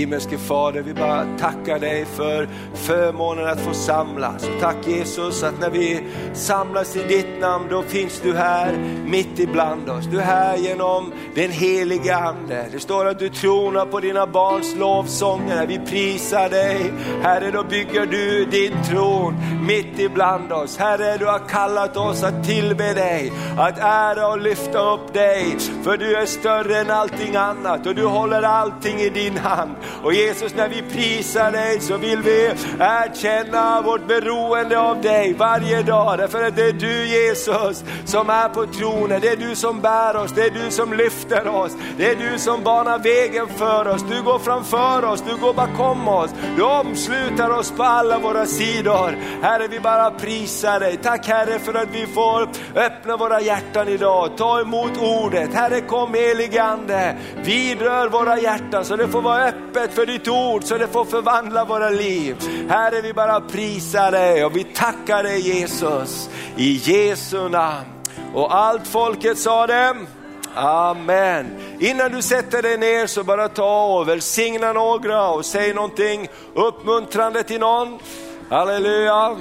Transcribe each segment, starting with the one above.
Himmelske Fader, vi bara tackar dig för förmånen att få samlas. Och tack Jesus att när vi samlas i ditt namn, då finns du här mitt ibland oss. Du är här genom den heliga Ande. Det står att du tronar på dina barns lovsånger. Vi prisar dig. Herre, då bygger du din tron mitt ibland oss. Herre, du har kallat oss att tillbe dig, att ära och lyfta upp dig. För du är större än allting annat och du håller allting i din hand. Och Jesus, när vi prisar dig så vill vi erkänna vårt beroende av dig varje dag. Därför att det är du Jesus som är på tronen, det är du som bär oss, det är du som lyfter oss, det är du som banar vägen för oss. Du går framför oss, du går bakom oss, du omsluter oss på alla våra sidor. Herre, Herre vi bara prisar dig. Tack Herre för att vi får öppna våra hjärtan idag, ta emot ordet. Herre, kom helige Ande, vidrör våra hjärtan så det får vara öppet för ditt ord, så det får förvandla våra liv. Herre, vi bara prisar dig och vi tackar dig Jesus, i Jesu namn. Och allt folket sa det, Amen. Innan du sätter dig ner så bara ta och välsigna några och säg någonting uppmuntrande till någon. Halleluja.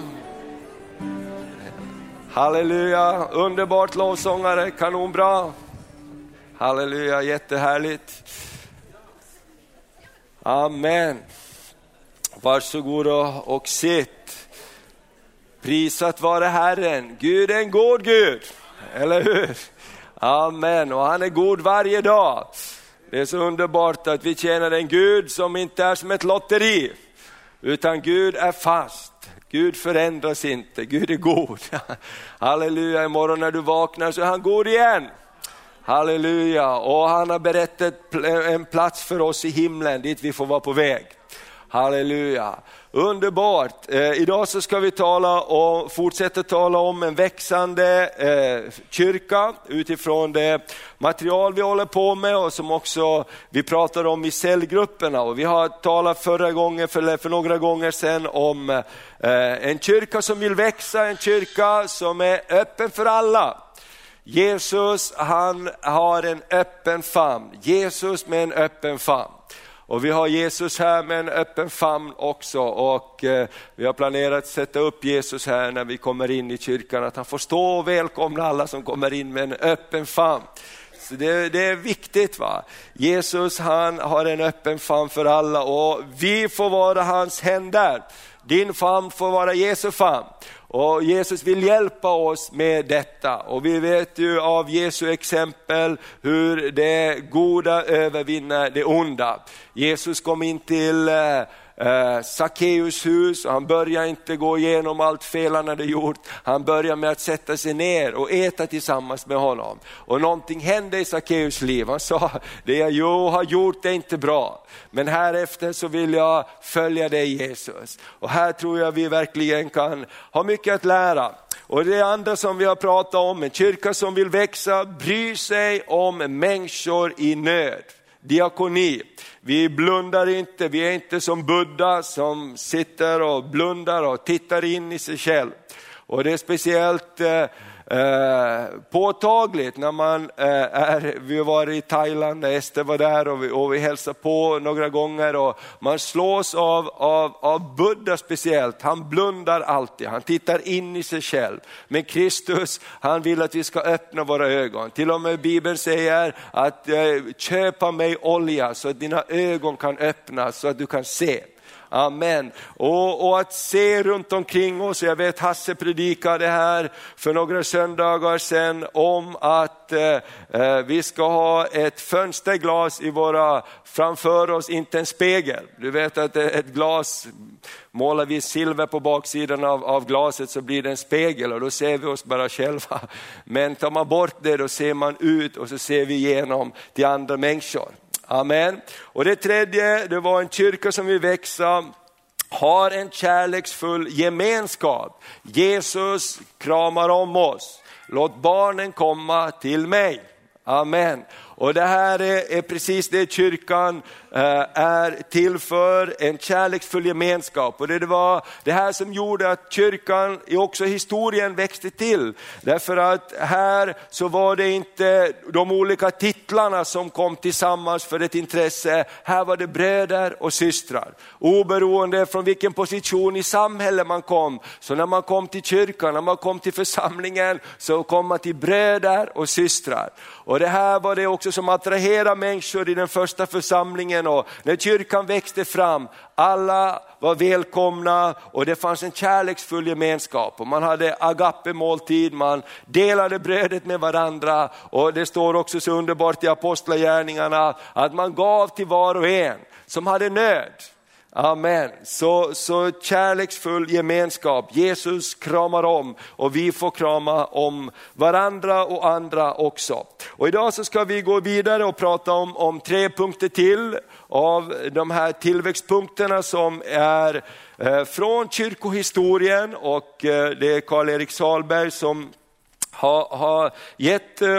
Halleluja, underbart lovsångare, kanonbra. Halleluja, jättehärligt. Amen. Varsågod och, och sitt. Prisat vare Herren, Gud är en god Gud, eller hur? Amen, och han är god varje dag. Det är så underbart att vi tjänar en Gud som inte är som ett lotteri, utan Gud är fast. Gud förändras inte, Gud är god. Halleluja, imorgon när du vaknar så är han god igen. Halleluja, och han har berättat en plats för oss i himlen dit vi får vara på väg. Halleluja. Underbart! Eh, idag så ska vi tala och fortsätta tala om en växande eh, kyrka utifrån det material vi håller på med och som också vi pratar om i cellgrupperna. Och vi har talat förra gången, för, för några gånger sedan om eh, en kyrka som vill växa, en kyrka som är öppen för alla. Jesus han har en öppen famn, Jesus med en öppen famn. Och vi har Jesus här med en öppen famn också och eh, vi har planerat att sätta upp Jesus här när vi kommer in i kyrkan, att han får stå och välkomna alla som kommer in med en öppen famn. Så det, det, är viktigt. va. Jesus han har en öppen famn för alla och vi får vara hans händer. Din famn får vara Jesu famn. Och Jesus vill hjälpa oss med detta och vi vet ju av Jesu exempel hur det goda övervinner det onda. Jesus kom in till eh, eh, Sackeus hus och han börjar inte gå igenom allt fel han hade gjort. Han börjar med att sätta sig ner och äta tillsammans med honom. Och någonting hände i Sackeus liv. Han sa, det jag har gjort är inte bra. Men här efter så vill jag följa dig Jesus. Och här tror jag vi verkligen kan ha mycket att lära. Och det andra som vi har pratat om, en kyrka som vill växa, bryr sig om människor i nöd. Diakoni. Vi blundar inte, vi är inte som Buddha som sitter och blundar och tittar in i sig själv. Och det är speciellt eh, eh, påtagligt när man eh, är, vi var i Thailand, när Ester var där och vi, och vi hälsade på några gånger och man slås av, av, av Buddha speciellt, han blundar alltid, han tittar in i sig själv. Men Kristus, han vill att vi ska öppna våra ögon. Till och med Bibeln säger att eh, köpa mig olja så att dina ögon kan öppnas så att du kan se. Amen. Och, och, att se runt omkring oss, jag vet Hasse predikade här för några söndagar sedan om att eh, eh vi ska ha ett fönsterglas i våra, framför oss, inte en spegel. Du vet att ett glas, målar vi silver på baksidan av, av glaset så blir det en spegel och då ser vi oss bara själva. Men tar man bort det då ser man ut och så ser vi igenom till andra människor. Amen. Och det tredje, det var en kyrka som vill växa, har en kärleksfull gemenskap. Jesus kramar om oss. Låt barnen komma till mig. Amen. Och det här är, är precis det kyrkan Eh, är till för, en kärleksfull gemenskap. Och det, var det här som gjorde att kyrkan i också historien växte till. Därför att här så var det inte de olika titlarna som kom tillsammans för ett intresse. Här var det bröder och systrar. Oberoende från vilken position i samhället man kom. Så när man kom till kyrkan, när man kom till församlingen så kom man till bröder och systrar. Och det här var det också som attraherade människor i den första församlingen och när kyrkan växte fram, alla var välkomna och det fanns en kärleksfull gemenskap. Och man hade agape-måltid, man delade brödet med varandra och det står också så underbart i apostlagärningarna att man gav till var och en som hade nöd. Amen. Så, så kärleksfull gemenskap. Jesus kramar om och vi får krama om varandra och andra också. Och idag så ska vi gå vidare och prata om, om tre punkter till av de här tillväxtpunkterna som är eh, från kyrkohistorien och eh, det är Karl-Erik Salberg som har, har gett eh,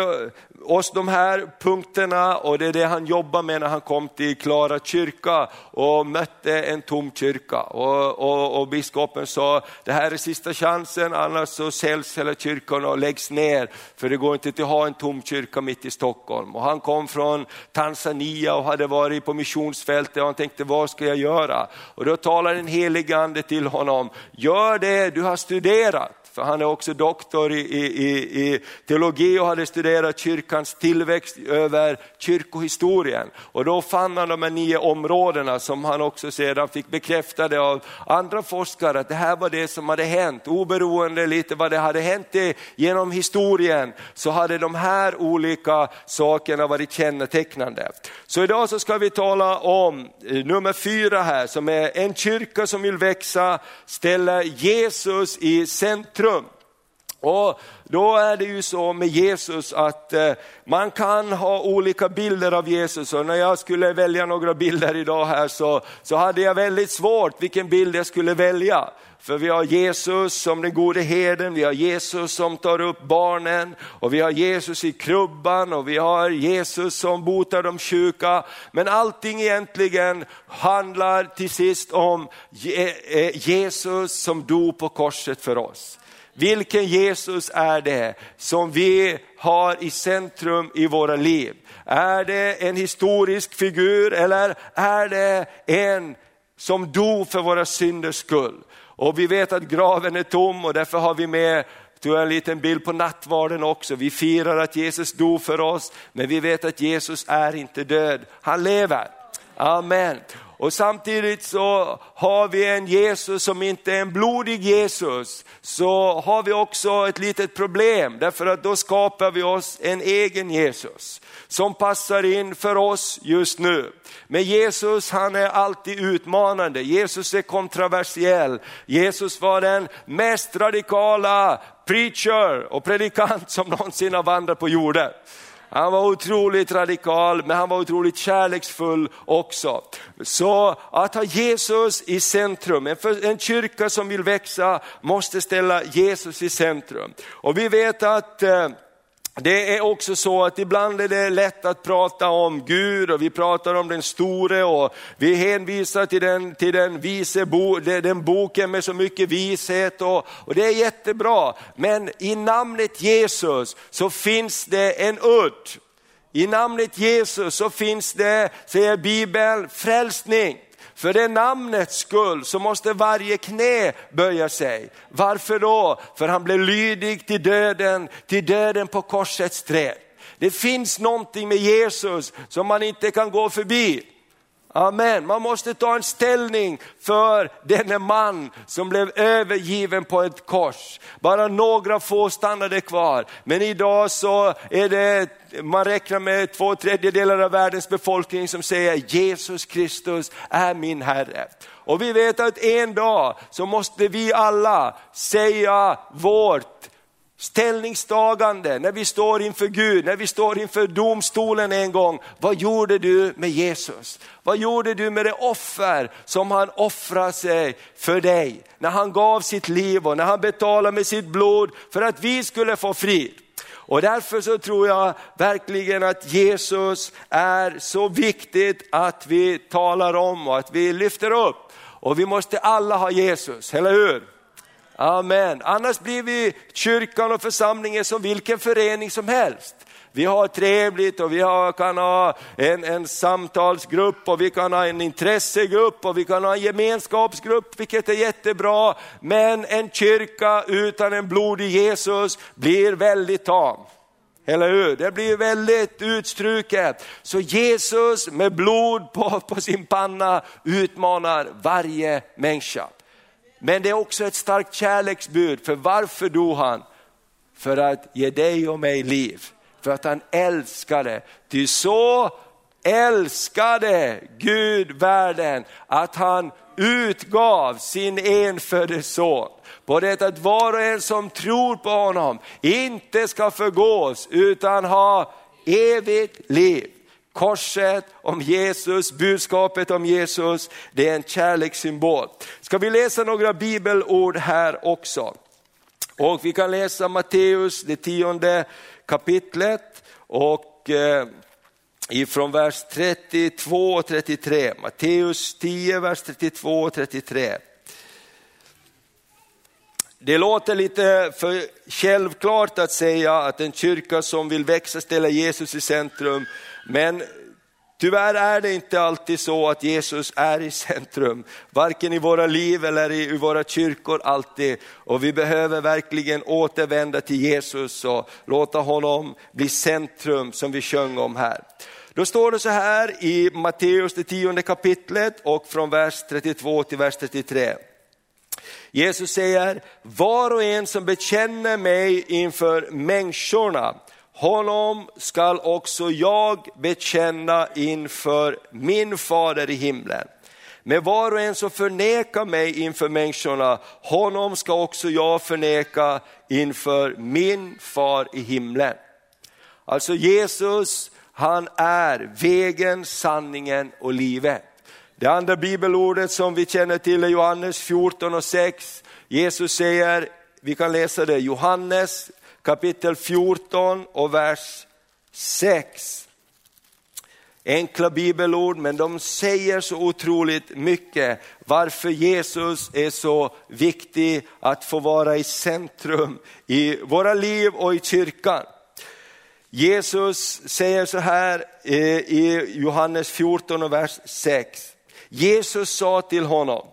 oss de här punkterna och det är det han jobbar med när han kom till Klara kyrka och mötte en tom kyrka. Och, och, och biskopen sa, det här är sista chansen annars så säljs hela kyrkan och läggs ner för det går inte att ha en tom kyrka mitt i Stockholm. Och han kom från Tanzania och hade varit på missionsfältet och han tänkte, vad ska jag göra? Och då talade den helige ande till honom, gör det du har studerat för han är också doktor i, i, i, teologi och hade studerat kyrkans tillväxt över kyrkohistorien. Och då fann han de här nio områdena som han också sedan fick bekräftade av andra forskare att det här var det som hade hänt. Oberoende lite vad det hade hänt genom historien så hade de här olika sakerna varit kännetecknande. Så idag så ska vi tala om eh, nummer fyra här som är en kyrka som vill växa, ställa Jesus i centrum centrum. Och då är det ju så med Jesus att eh, man kan ha olika bilder av Jesus och när jag skulle välja några bilder idag här så, så hade jag väldigt svårt vilken bild jag skulle välja. För vi har Jesus som den gode herden, vi har Jesus som tar upp barnen och vi har Jesus i krubban och vi har Jesus som botar de sjuka. Men allting egentligen handlar till sist om eh, Jesus som dog på korset för oss. Vilken Jesus är det som vi har i centrum i våra liv? Är det en historisk figur eller är det en som dog för våra synders skull? Och vi vet att graven är tom och därför har vi med tog en liten bild på nattvarden också. Vi firar att Jesus dog för oss, men vi vet att Jesus är inte död, han lever. Amen. Och samtidigt så har vi en Jesus som inte är en blodig Jesus, så har vi också ett litet problem, därför att då skapar vi oss en egen Jesus som passar in för oss just nu. Men Jesus han är alltid utmanande, Jesus är kontroversiell. Jesus var den mest radikala preacher och predikant som någonsin har vandrat på jorden. Han var otroligt radikal, men han var otroligt kärleksfull också. Så att ha Jesus i centrum, en kyrka som vill växa måste ställa Jesus i centrum. Och vi vet att eh, det är också så att ibland är det lätt att prata om Gud och vi pratar om den store och vi hänvisar till den, till den, vise bo, den boken med så mycket vishet och, och det är jättebra. Men i namnet Jesus så finns det en udd. I namnet Jesus så finns det, säger Bibeln, frälsning. För det namnets skull så måste varje knä böja sig. Varför då? För han blev lydig till döden, till döden på korsets träd. Det finns någonting med Jesus som man inte kan gå förbi. Amen. Man måste ta en ställning för denne man som blev övergiven på ett kors. Bara några få stannade kvar. Men idag så är det, man räknar med två tredjedelar av världens befolkning som säger Jesus Kristus är min Herre. Och vi vet att en dag så måste vi alla säga vårt ställningstagande, när vi står inför Gud, när vi står inför domstolen en gång. Vad gjorde du med Jesus? Vad gjorde du med det offer som han offrade sig för dig? När han gav sitt liv och när han betalade med sitt blod för att vi skulle få frid. Och därför så tror jag verkligen att Jesus är så viktigt att vi talar om och att vi lyfter upp. Och vi måste alla ha Jesus, eller hur? Amen. Annars blir vi kyrkan och församlingen som vilken förening som helst. Vi har trevligt och vi har, kan ha en, en samtalsgrupp och vi kan ha en intressegrupp och vi kan ha en gemenskapsgrupp, vilket är jättebra. Men en kyrka utan en blodig Jesus blir väldigt tam. Eller hur? Det blir väldigt utstruket. Så Jesus med blod på, på sin panna utmanar varje människa. Men det är också ett starkt kärleksbud, för varför dog han? För att ge dig och mig liv. För att han älskade. Ty så älskade Gud världen att han utgav sin enfödde son. På det att var och en som tror på honom inte ska förgås utan ha evigt liv. Korset om Jesus, budskapet om Jesus, det är en kärlekssymbol. Ska vi läsa några bibelord här också? Och vi kan läsa Matteus, det tionde kapitlet och eh, ifrån vers 32 och 33. Matteus 10, vers 32 och 33. Det låter lite för självklart att säga att en kyrka som vill växa ställer Jesus i centrum, men Tyvärr är det inte alltid så att Jesus är i centrum, varken i våra liv eller i våra kyrkor alltid. Och vi behöver verkligen återvända till Jesus och låta honom bli centrum som vi sjöng om här. Då står det så här i Matteus det tionde kapitlet och från vers 32 till vers 33. Jesus säger, var och en som bekänner mig inför människorna, honom skall också jag bekänna inför min fader i himlen. Men var och en som förnekar mig inför människorna, honom ska också jag förneka inför min far i himlen. Alltså Jesus, han är vägen, sanningen och livet. Det andra bibelordet som vi känner till är Johannes 14 och 6. Jesus säger, vi kan läsa det, Johannes kapitel 14 och vers 6. Enkla bibelord, men de säger så otroligt mycket varför Jesus är så viktig att få vara i centrum i våra liv och i kyrkan. Jesus säger så här eh, i Johannes 14 och vers 6. Jesus sa till honom,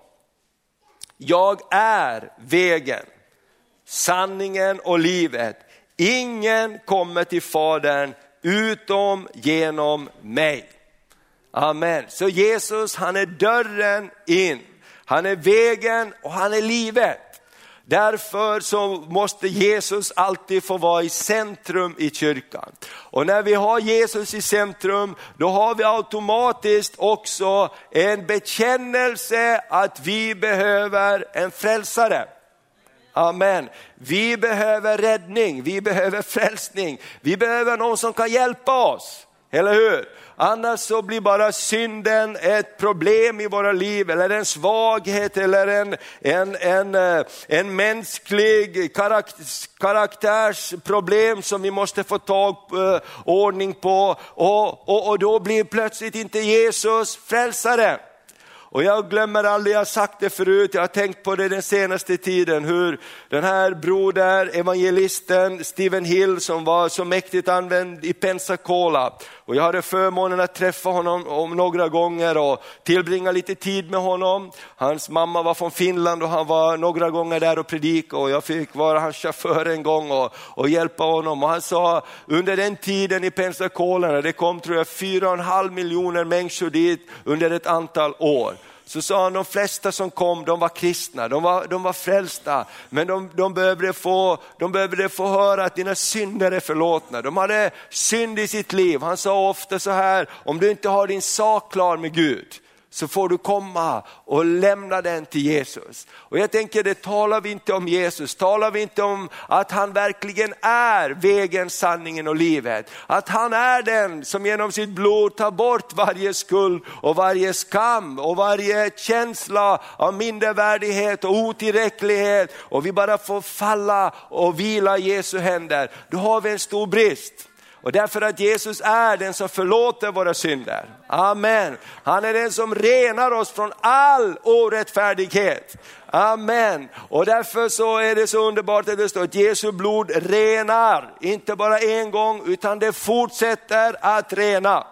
jag är vägen, sanningen och livet. Ingen kommer till Fadern utom genom mig. Amen. Så Jesus han är dörren in, han är vägen och han är livet. Därför så måste Jesus alltid få vara i centrum i kyrkan. Och när vi har Jesus i centrum, då har vi automatiskt också en bekännelse att vi behöver en frälsare. Amen. Vi behöver räddning, vi behöver frälsning, vi behöver någon som kan hjälpa oss. Eller hur? Annars så blir bara synden ett problem i våra liv, eller en svaghet, eller en, en, en, eh, en mänsklig karaktärsproblem som vi måste få tag på, ordning på. Och, och, och då blir plötsligt inte Jesus frälsaren. Och jag glömmer aldrig, jag har sagt det förut, jag har tänkt på det den senaste tiden, hur den här broder, evangelisten Stephen Hill som var så mäktigt använd i Pensacola. Och jag hade förmånen att träffa honom om några gånger och tillbringa lite tid med honom. Hans mamma var från Finland och han var några gånger där och predikade och jag fick vara hans chaufför en gång och, och hjälpa honom. Och han sa under den tiden i Pensacola, det kom tror jag fyra och en halv miljoner människor dit under ett antal år så sa han de flesta som kom, de var kristna, de var, de var frälsta, men de, de, behövde få, de behövde få höra att dina synder är förlåtna. De hade synd i sitt liv. Han sa ofta så här, om du inte har din sak klar med Gud, så får du komma och lämna den till Jesus. Och jag tänker, det talar vi inte om Jesus, talar vi inte om att han verkligen är vägen, sanningen och livet. Att han är den som genom sitt blod tar bort varje skuld och varje skam och varje känsla av mindervärdighet och otillräcklighet och vi bara får falla och vila i Jesu händer. Då har vi en stor brist. Och därför att Jesus är den som förlåter våra synder. Amen. Han är den som renar oss från all orättfärdighet. Amen. Och därför så är det så underbart att det står att Jesu blod renar, inte bara en gång utan det fortsätter att rena.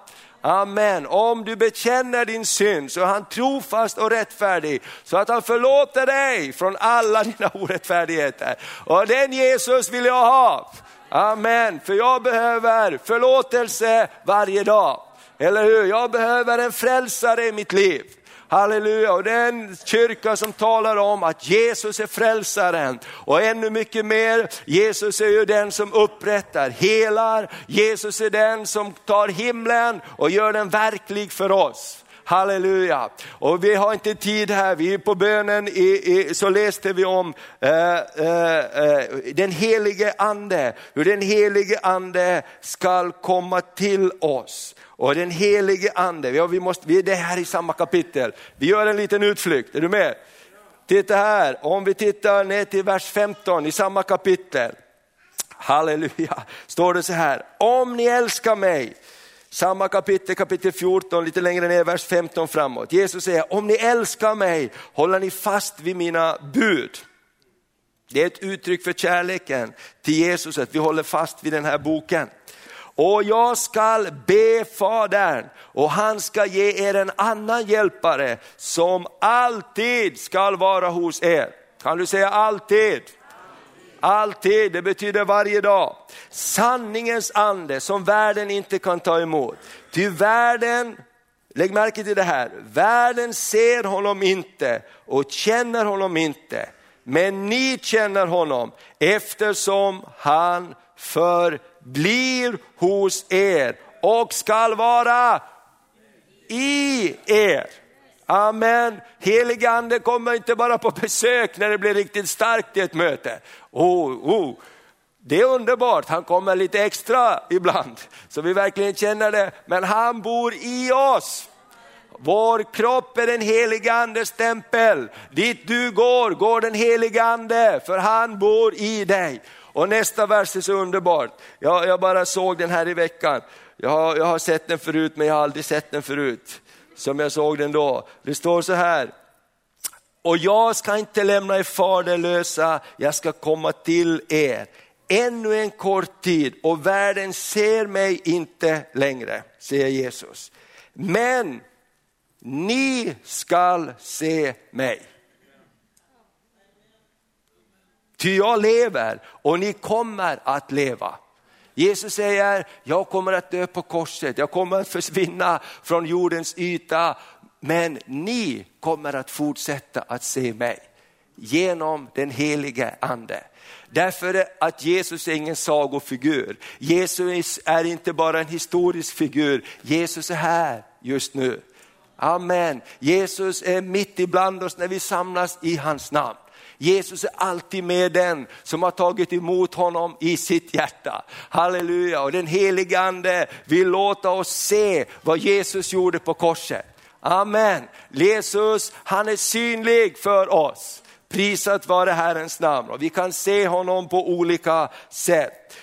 Amen. Om du bekänner din synd så är han trofast och rättfärdig så att han förlåter dig från alla dina orättfärdigheter. Och den Jesus vill jag ha. Amen, för jag behöver förlåtelse varje dag. Eller hur? Jag behöver en frälsare i mitt liv. Halleluja, och det är en kyrka som talar om att Jesus är frälsaren och ännu mycket mer, Jesus är ju den som upprättar, helar, Jesus är den som tar himlen och gör den verklig för oss. Halleluja! Och vi har inte tid här, vi är på bönen, i, i, så läste vi om eh, eh, eh den helige ande, hur den helige ande ska komma till oss. Och den helige ande, ja, vi, måste, vi är det här i samma kapitel, vi gör en liten utflykt, är du med? Titta här, om vi tittar ner till vers 15 i samma kapitel. Halleluja, står det så här, om ni älskar mig samma kapitel, kapitel 14, lite längre ner, vers 15 framåt. Jesus säger, om ni älskar mig håller ni fast vid mina bud. Det är ett uttryck för kärleken till Jesus, att vi håller fast vid den här boken. Och jag skall be Fadern och han ska ge er en annan hjälpare som alltid skall vara hos er. Kan du säga alltid? Alltid, det betyder varje dag. Sanningens ande som världen inte kan ta emot. Ty världen, lägg märke till det här, världen ser honom inte och känner honom inte. Men ni känner honom eftersom han förblir hos er och skall vara i er. Amen. Helig ande kommer inte bara på besök när det blir riktigt starkt i ett möte. Oh, oh. Det är underbart, han kommer lite extra ibland så vi verkligen känner det. Men han bor i oss. Vår kropp är den helige andes tempel. Dit du går, går den helige ande för han bor i dig. Och nästa vers är så underbart. Jag, jag bara såg den här i veckan. Jag har, jag har sett den förut men jag har aldrig sett den förut som jag såg den då. Det står så här, och jag ska inte lämna er faderlösa, jag ska komma till er. Ännu en kort tid och världen ser mig inte längre, säger Jesus. Men ni skall se mig. Ty jag lever och ni kommer att leva. Jesus säger, jag kommer att dö på korset, jag kommer att försvinna från jordens yta, men ni kommer att fortsätta att se mig genom den helige ande. Därför att Jesus är ingen sagofigur. Jesus är inte bara en historisk figur, Jesus är här just nu. Amen. Jesus är mitt ibland oss när vi samlas i hans namn. Jesus är alltid med den som har tagit emot honom i sitt hjärta. Halleluja, och den helige ande vill låta oss se vad Jesus gjorde på korset. Amen. Jesus, han är synlig för oss. Prisat vare Herrens namn och vi kan se honom på olika sätt.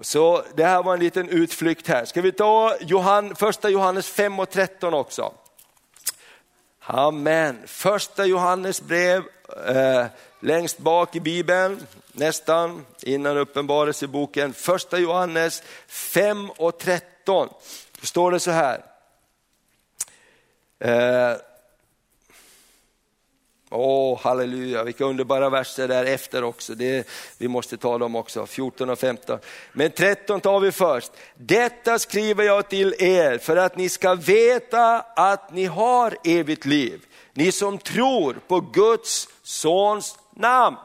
Så det här var en liten utflykt här. Ska vi ta Johan, första Johannes 5 och 13 också? Amen. Första Johannes brev, eh, längst bak i Bibeln, nästan innan uppenbarelseboken. Första Johannes 5 och 13. Då står det så här. Eh, Åh, oh, halleluja, vilka underbara verser där efter också. Det, vi måste ta dem också, 14 och 15. Men 13 tar vi först. Detta skriver jag till er för att ni ska veta att ni har evigt liv. Ni som tror på Guds sons namn.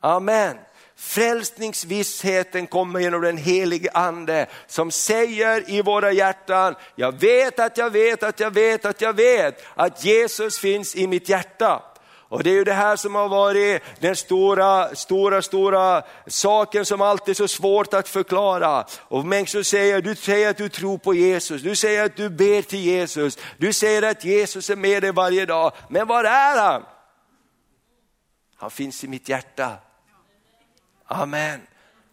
Amen. Frälsningsvissheten kommer genom den helige ande som säger i våra hjärtan, jag vet att jag vet att jag vet att jag vet att Jesus finns i mitt hjärta. Och det är ju det här som har varit den stora, stora, stora saken som alltid är så svårt att förklara. Och människor säger, du säger att du tror på Jesus, du säger att du ber till Jesus, du säger att Jesus är med dig varje dag. Men var är han? Han finns i mitt hjärta. Amen.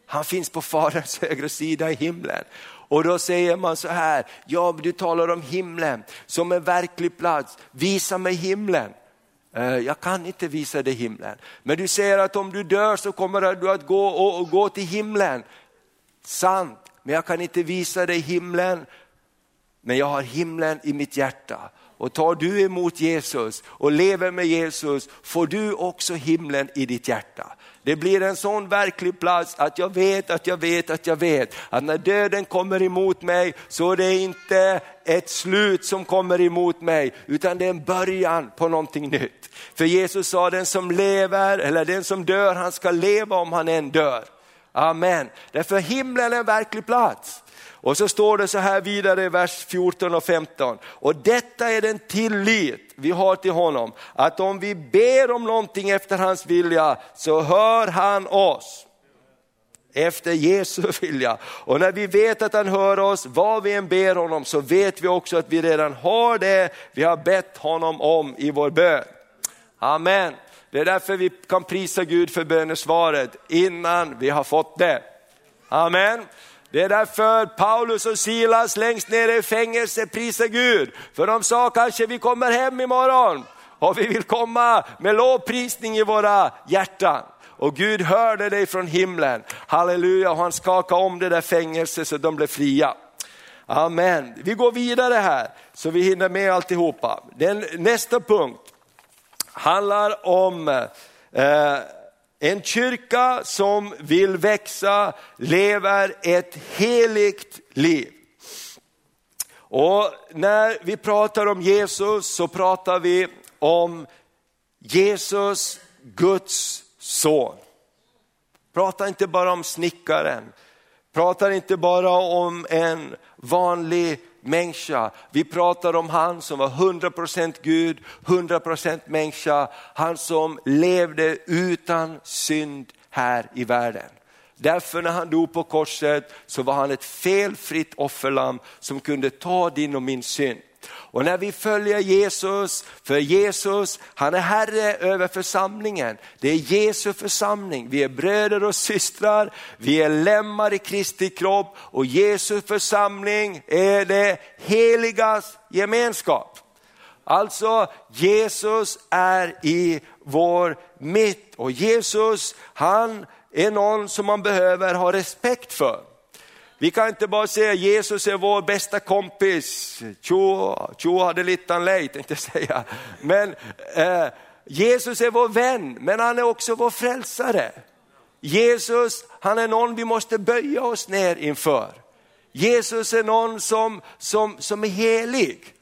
Han finns på Faderns högra sida i himlen. Och då säger man så här, ja du talar om himlen som en verklig plats, visa mig himlen. Eh, jag kan inte visa dig himlen. Men du säger att om du dör så kommer du att gå, och, och gå till himlen. Sant, men jag kan inte visa dig himlen. Men jag har himlen i mitt hjärta. Och tar du emot Jesus och lever med Jesus får du också himlen i ditt hjärta. Det blir en sån verklig plats att jag vet att jag vet att jag vet att när döden kommer emot mig så är det inte ett slut som kommer emot mig utan det är en början på någonting nytt. För Jesus sa den som lever eller den som dör han ska leva om han än dör. Amen. Därför himlen är en verklig plats. Och så står det så här vidare i vers 14 och 15. Och detta är den tillit vi har till honom, att om vi ber om någonting efter hans vilja så hör han oss. Efter Jesu vilja. Och när vi vet att han hör oss, vad vi än ber honom, så vet vi också att vi redan har det vi har bett honom om i vår bön. Amen. Det är därför vi kan prisa Gud för bönesvaret innan vi har fått det. Amen. Det är därför Paulus och Silas längst nere i fängelse prisar Gud. För de sa kanske vi kommer hem imorgon och vi vill komma med lovprisning i våra hjärtan. Och Gud hörde dig från himlen. Halleluja, och han skakade om det där fängelset så de blev fria. Amen. Vi går vidare här så vi hinner med alltihopa. Den, nästa punkt handlar om eh, en kyrka som vill växa lever ett heligt liv. Och när vi pratar om Jesus så pratar vi om Jesus, Guds son. Prata inte bara om snickaren, prata inte bara om en vanlig människa. Vi pratar om han som var 100% Gud, 100% människa. Han som levde utan synd här i världen. Därför när han dog på korset så var han ett felfritt offerlamm som kunde ta din och min synd. Och när vi följer Jesus, för Jesus han är Herre över församlingen. Det är Jesu församling, vi är bröder och systrar, vi är lemmar i Kristi kropp och Jesu församling är det heligas gemenskap. Alltså Jesus är i vår mitt och Jesus han är någon som man behöver ha respekt för. Vi kan inte bara säga Jesus är vår bästa kompis, tjo, tjo hade littan lej tänkte jag säga. Men eh, Jesus är vår vän, men han är också vår frälsare. Jesus, han är någon vi måste böja oss ner inför. Jesus är någon som, som, som är helig.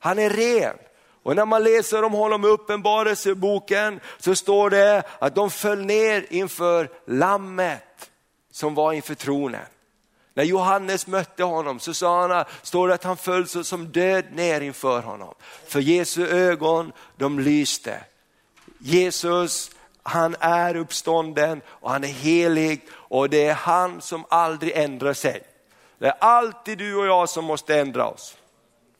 Han är ren. Och när man läser om honom i Uppenbarelseboken så står det att de föll ner inför lammet som var inför tronen. När Johannes mötte honom så sa han, står det att han föll som död ner inför honom. För Jesu ögon, de lyste. Jesus, han är uppstånden och han är helig och det är han som aldrig ändrar sig. Det är alltid du och jag som måste ändra oss.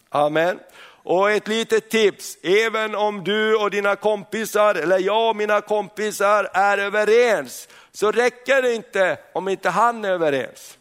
Amen. Och ett litet tips, även om du och dina kompisar, eller jag och mina kompisar är överens, så räcker det inte om inte han är överens.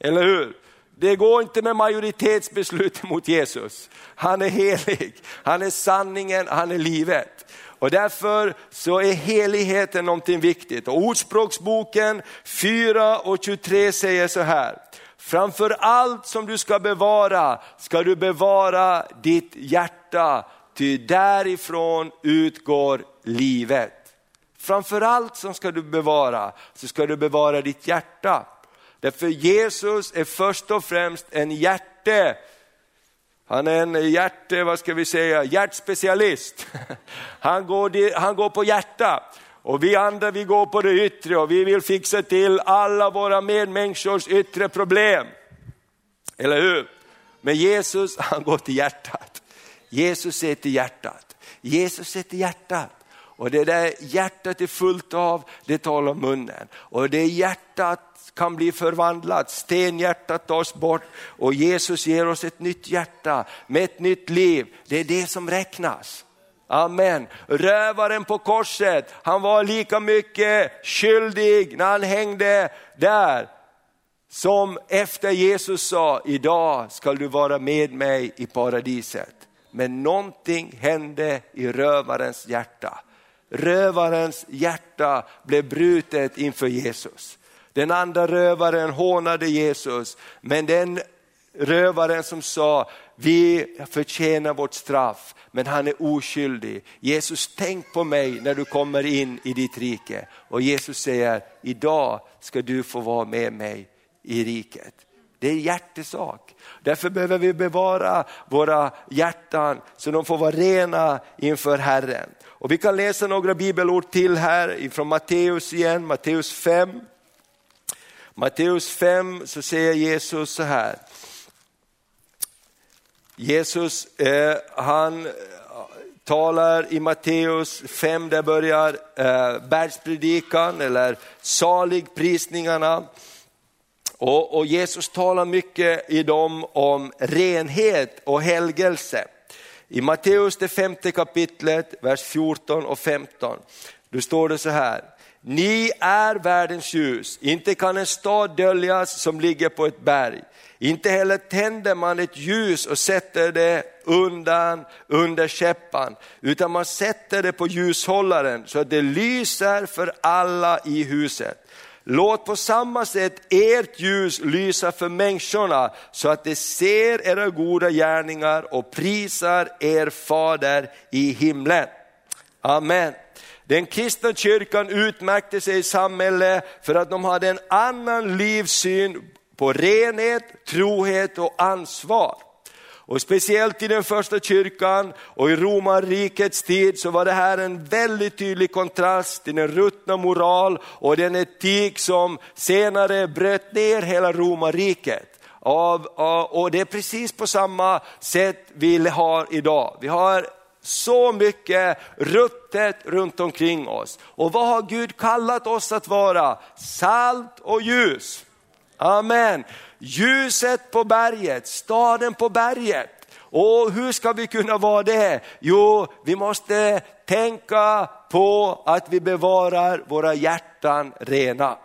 Eller hur? Det går inte med majoritetsbeslut mot Jesus. Han är helig, han är sanningen, han är livet. Och därför så är heligheten någonting viktigt. Och Ordspråksboken 4 och 23 säger så här. Framför allt som du ska bevara ska du bevara ditt hjärta, ty därifrån utgår livet. Framför allt som ska du bevara så ska du bevara ditt hjärta. Därför Jesus är först och främst en hjärte. Han är en hjärte, vad ska vi säga, hjärtspecialist. Han går, han går på hjärta. Och vi andra vi går på det yttre och vi vill fixa till alla våra medmänniskors yttre problem. Eller hur? Men Jesus han går till hjärtat. Jesus ser till hjärtat. Jesus ser till hjärtat. Och det där hjärtat är fullt av, det talar munnen. Och det hjärtat kan bli förvandlat, stenhjärtat tas bort och Jesus ger oss ett nytt hjärta med ett nytt liv. Det är det som räknas. Amen. Rövaren på korset, han var lika mycket skyldig när han hängde där som efter Jesus sa, idag ska du vara med mig i paradiset. Men någonting hände i rövarens hjärta. Rövarens hjärta blev brutet inför Jesus. Den andra rövaren hånade Jesus, men den rövaren som sa, vi förtjänar vårt straff, men han är oskyldig. Jesus, tänk på mig när du kommer in i ditt rike. Och Jesus säger, idag ska du få vara med mig i riket. Det är hjärtesak. Därför behöver vi bevara våra hjärtan så de får vara rena inför Herren. Och vi kan läsa några bibelord till här från Matteus igen, Matteus 5. Matteus 5 så säger Jesus så här. Jesus eh, han eh, talar i Matteus 5, där börjar eh, bergspredikan eller saligprisningarna. Och, och Jesus talar mycket i dem om renhet och helgelse. I Matteus det femte kapitlet, vers 14 och 15, då står det så här. Ni är världens ljus, inte kan en stad döljas som ligger på ett berg. Inte heller tänder man ett ljus och sätter det undan under käppan, utan man sätter det på ljushållaren så att det lyser för alla i huset. Låt på samma sätt ert ljus lysa för människorna så att de ser era goda gärningar och prisar er fader i himlen. Amen. Den kristna kyrkan utmärkte sig i samhället för att de hade en annan livssyn på renhet, trohet och ansvar. Och speciellt i den första kyrkan och i romarrikets tid så var det här en väldigt tydlig kontrast till den ruttna moral och den etik som senare bröt ner hela romarriket. och det är precis på samma sätt vi har idag. Vi har så mycket ruttet runt omkring oss. Och vad har Gud kallat oss att vara? Salt och ljus. Amen. Ljuset på berget, staden på berget. Och hur ska vi kunna vara det? Jo, vi måste tänka på att vi bevarar våra hjärtan rena.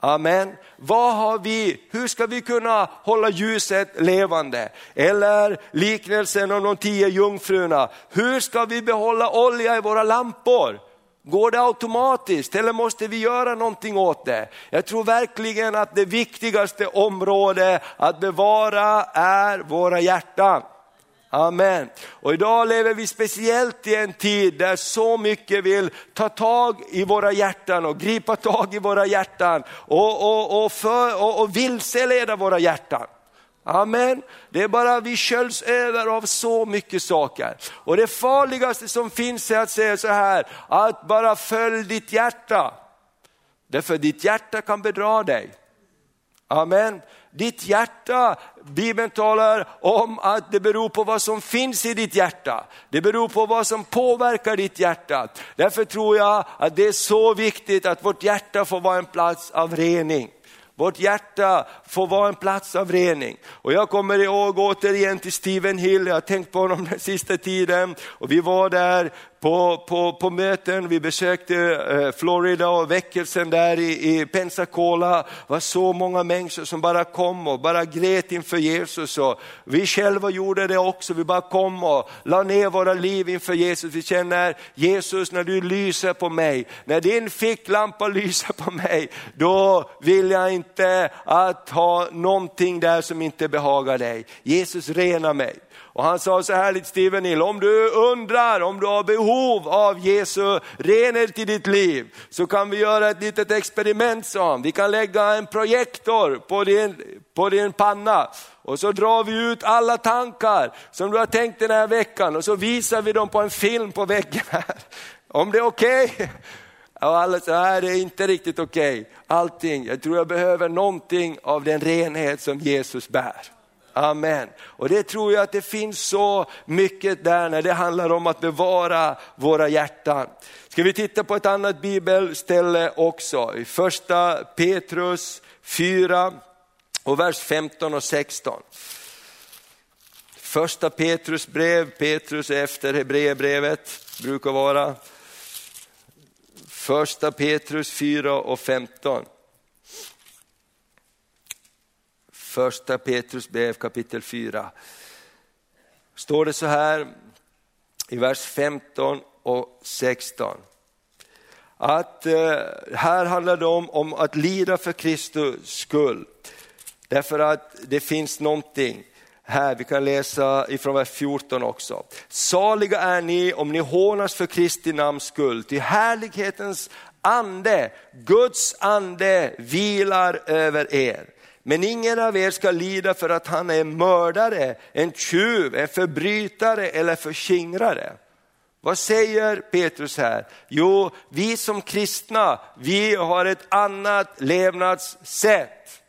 Amen. Vad har vi, hur ska vi kunna hålla ljuset levande? Eller liknelsen om de tio jungfrurna. Hur ska vi behålla olja i våra lampor? Går det automatiskt eller måste vi göra någonting åt det? Jag tror verkligen att det viktigaste området att bevara är våra hjärtan. Amen. Och idag lever vi speciellt i en tid där så mycket vill ta tag i våra hjärtan och gripa tag i våra hjärtan och, och, och, för, och, och vilseleda våra hjärtan. Amen. Det är bara vi sköljs över av så mycket saker. Och det farligaste som finns är att säga så här, att bara följ ditt hjärta. Därför ditt hjärta kan bedra dig. Amen. Ditt hjärta, Bibeln talar om att det beror på vad som finns i ditt hjärta. Det beror på vad som påverkar ditt hjärta. Därför tror jag att det är så viktigt att vårt hjärta får vara en plats av rening. Vårt hjärta får vara en plats av rening. Och jag kommer ihåg återigen till Stephen Hill, jag har tänkt på honom den sista tiden. Och vi var där på, på, på möten, vi besökte eh, Florida och väckelsen där i, i Pensacola. Det var så många människor som bara kom och bara grät inför Jesus. Och vi själva gjorde det också, vi bara kom och la ner våra liv inför Jesus. Vi känner Jesus när du lyser på mig, när din ficklampa lyser på mig, då vill jag inte att ha någonting där som inte behagar dig. Jesus rena mig. Och han sa så här lite Steven Hill, om du undrar om du har behov av Jesu renhet i ditt liv så kan vi göra ett litet experiment sa han. Vi kan lägga en projektor på din, på din panna och så drar vi ut alla tankar som du har tänkt den här veckan och så visar vi dem på en film på väggen här. Om det är okej? Okay? Och alla säger, det är inte riktigt okej, okay. allting. Jag tror jag behöver någonting av den renhet som Jesus bär. Amen. Och det tror jag att det finns så mycket där när det handlar om att bevara våra hjärtan. Ska vi titta på ett annat bibelställe också, i första Petrus 4 och vers 15 och 16. Första Petrus brev, Petrus efter Hebreerbrevet brukar vara. Första Petrus 4 och 15. Första Petrus brev kapitel 4. Står det så här i vers 15 och 16. Att eh, här handlar det om, om att lida för Kristus skull. Därför att det finns någonting här, vi kan läsa ifrån vers 14 också. Saliga är ni om ni hånas för Kristi namns skull, till härlighetens ande, Guds ande vilar över er. Men ingen av er ska lida för att han är mördare, en tjuv, en förbrytare eller förskingrare. Vad säger Petrus här? Jo, vi som kristna, vi har ett annat levnadssätt.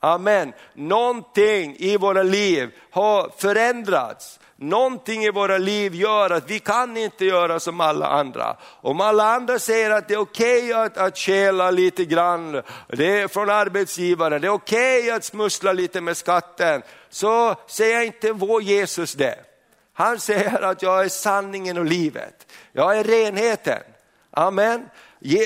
Amen. Någonting i våra liv har förändrats. Någonting i våra liv gör att vi kan inte göra som alla andra. Om alla andra säger att det är okej okay att, att käla lite grann det är från arbetsgivaren, det är okej okay att smussla lite med skatten, så säger inte vår Jesus det. Han säger att jag är sanningen och livet. Jag är renheten. Amen.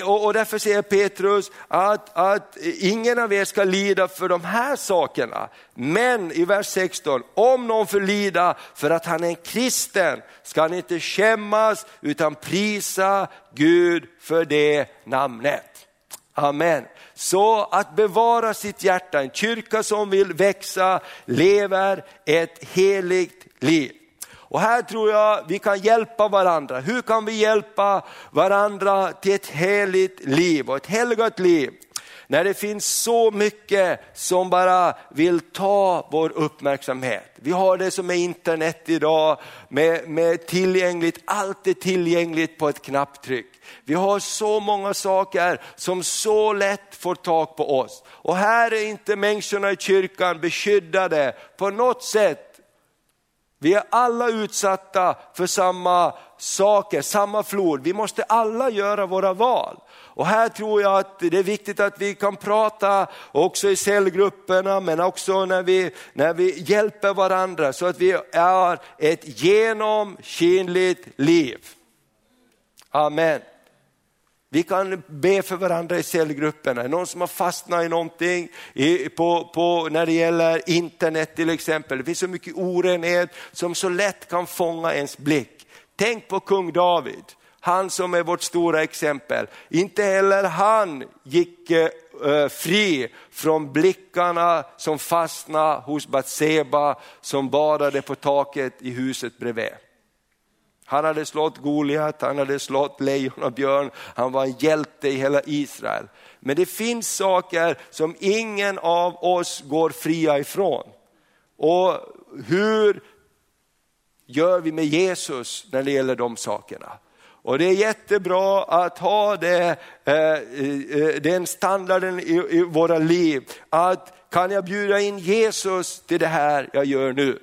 Och därför säger Petrus att, att ingen av er ska lida för de här sakerna. Men i vers 16, om någon får lida för att han är en kristen ska han inte skämmas utan prisa Gud för det namnet. Amen. Så att bevara sitt hjärta, en kyrka som vill växa, lever ett heligt liv. Och här tror jag vi kan hjälpa varandra. Hur kan vi hjälpa varandra till ett heligt liv och ett helgat liv? När det finns så mycket som bara vill ta vår uppmärksamhet. Vi har det som är internet idag med, med tillgängligt, allt är tillgängligt på ett knapptryck. Vi har så många saker som så lätt får tag på oss. Och här är inte människorna i kyrkan beskyddade på något sätt vi är alla utsatta för samma saker, samma flod. Vi måste alla göra våra val. Och här tror jag att det är viktigt att vi kan prata också i cellgrupperna men också när vi, när vi hjälper varandra så att vi är ett genomskinligt liv. Amen. Vi kan be för varandra i cellgrupperna. Någon som har fastnat i någonting i, på, på, när det gäller internet till exempel. Det finns så mycket orenhet som så lätt kan fånga ens blick. Tänk på kung David, han som är vårt stora exempel. Inte heller han gick eh, eh fri från blickarna som fastnade hos Batseba som badade på taket i huset bredvid. Han hade slått Goliat, han hade slått lejon och björn, han var en hjälte i hela Israel. Men det finns saker som ingen av oss går fria ifrån. Och hur gör vi med Jesus när det gäller de sakerna? Och det är jättebra att ha det, eh, eh den standarden i, i våra liv. Att kan jag bjuda in Jesus till det här jag gör nu?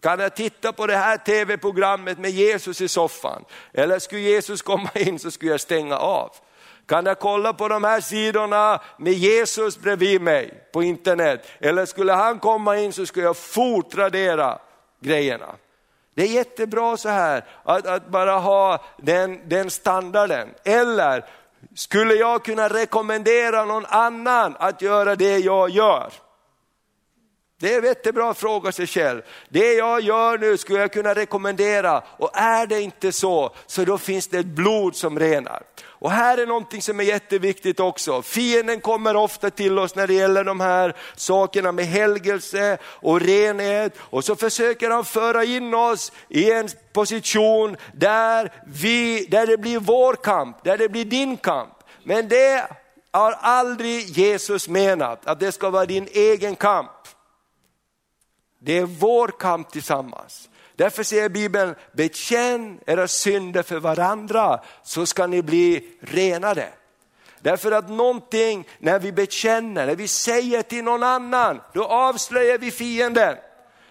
Kan jag titta på det här tv-programmet med Jesus i soffan? Eller skulle Jesus komma in så skulle jag stänga av. Kan jag kolla på de här sidorna med Jesus bredvid mig på internet? Eller skulle han komma in så skulle jag fotradera grejerna. Det är jättebra så här att, att bara ha den, den standarden. Eller skulle jag kunna rekommendera någon annan att göra det jag gör? Det är en jättebra att fråga sig själv. Det jag gör nu skulle jag kunna rekommendera och är det inte så, så då finns det ett blod som renar. Och här är någonting som är jätteviktigt också. Fienden kommer ofta till oss när det gäller de här sakerna med helgelse och renhet och så försöker han föra in oss i en position där, vi, där det blir vår kamp, där det blir din kamp. Men det har aldrig Jesus menat, att det ska vara din egen kamp. Det är vår kamp tillsammans. Därför säger Bibeln, bekänn era synder för varandra så ska ni bli renade. Därför att någonting, när vi bekänner, när vi säger till någon annan, då avslöjar vi fienden.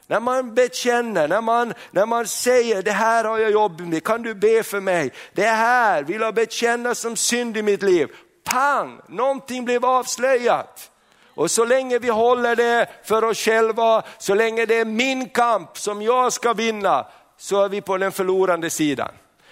När man bekänner, när man, när man säger det här har jag jobb med, kan du be för mig? Det här vill jag bekänna som synd i mitt liv. Pang, någonting blev avslöjat. Och så länge vi håller det för oss själva, så länge det är min kamp som jag ska vinna, så är vi på den förlorande sidan.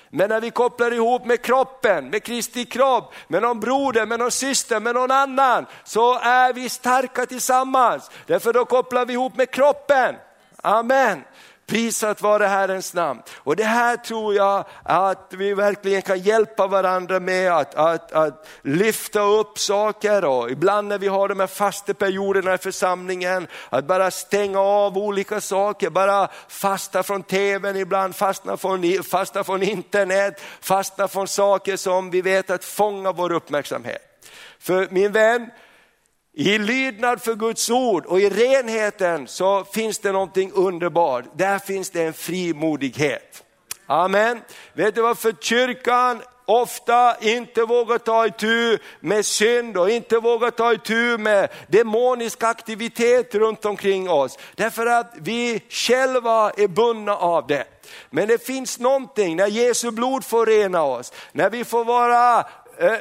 Men när vi kopplar ihop med kroppen, med Kristi kropp, med någon broder, med någon syster, med någon annan, så är vi starka tillsammans. Därför då kopplar vi ihop med kroppen. Amen. Prisat vare Herrens namn. Och det här tror jag att vi verkligen kan hjälpa varandra med att, att, att lyfta upp saker och ibland när vi har de här fasteperioderna i församlingen, att bara stänga av olika saker, bara fasta från tvn ibland, fasta från, fasta från internet, fasta från saker som vi vet att fånga vår uppmärksamhet. För min vän, i lydnad för Guds ord och i renheten så finns det någonting underbart. Där finns det en frimodighet. Amen. Vet du varför kyrkan ofta inte vågar ta itu med synd och inte vågar ta itu med demonisk aktivitet runt omkring oss. Därför att vi själva är bundna av det. Men det finns någonting när Jesu blod får rena oss, när vi får vara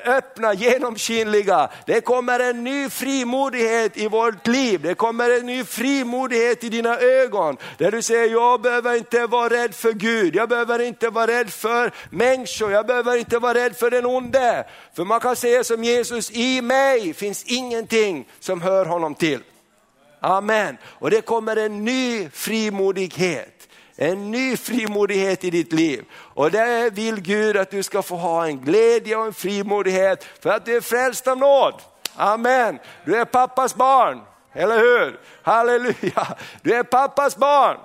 öppna, genomskinliga. Det kommer en ny frimodighet i vårt liv. Det kommer en ny frimodighet i dina ögon. Där du säger, jag behöver inte vara rädd för Gud. Jag behöver inte vara rädd för människor. Jag behöver inte vara rädd för den onde. För man kan säga som Jesus, i mig finns ingenting som hör honom till. Amen. Och det kommer en ny frimodighet. En ny frimodighet i ditt liv. Och det vill Gud att du ska få ha en glädje och en frimodighet för att du är frälst av nåd. Amen. Du är pappas barn, eller hur? Halleluja. Du är pappas barn.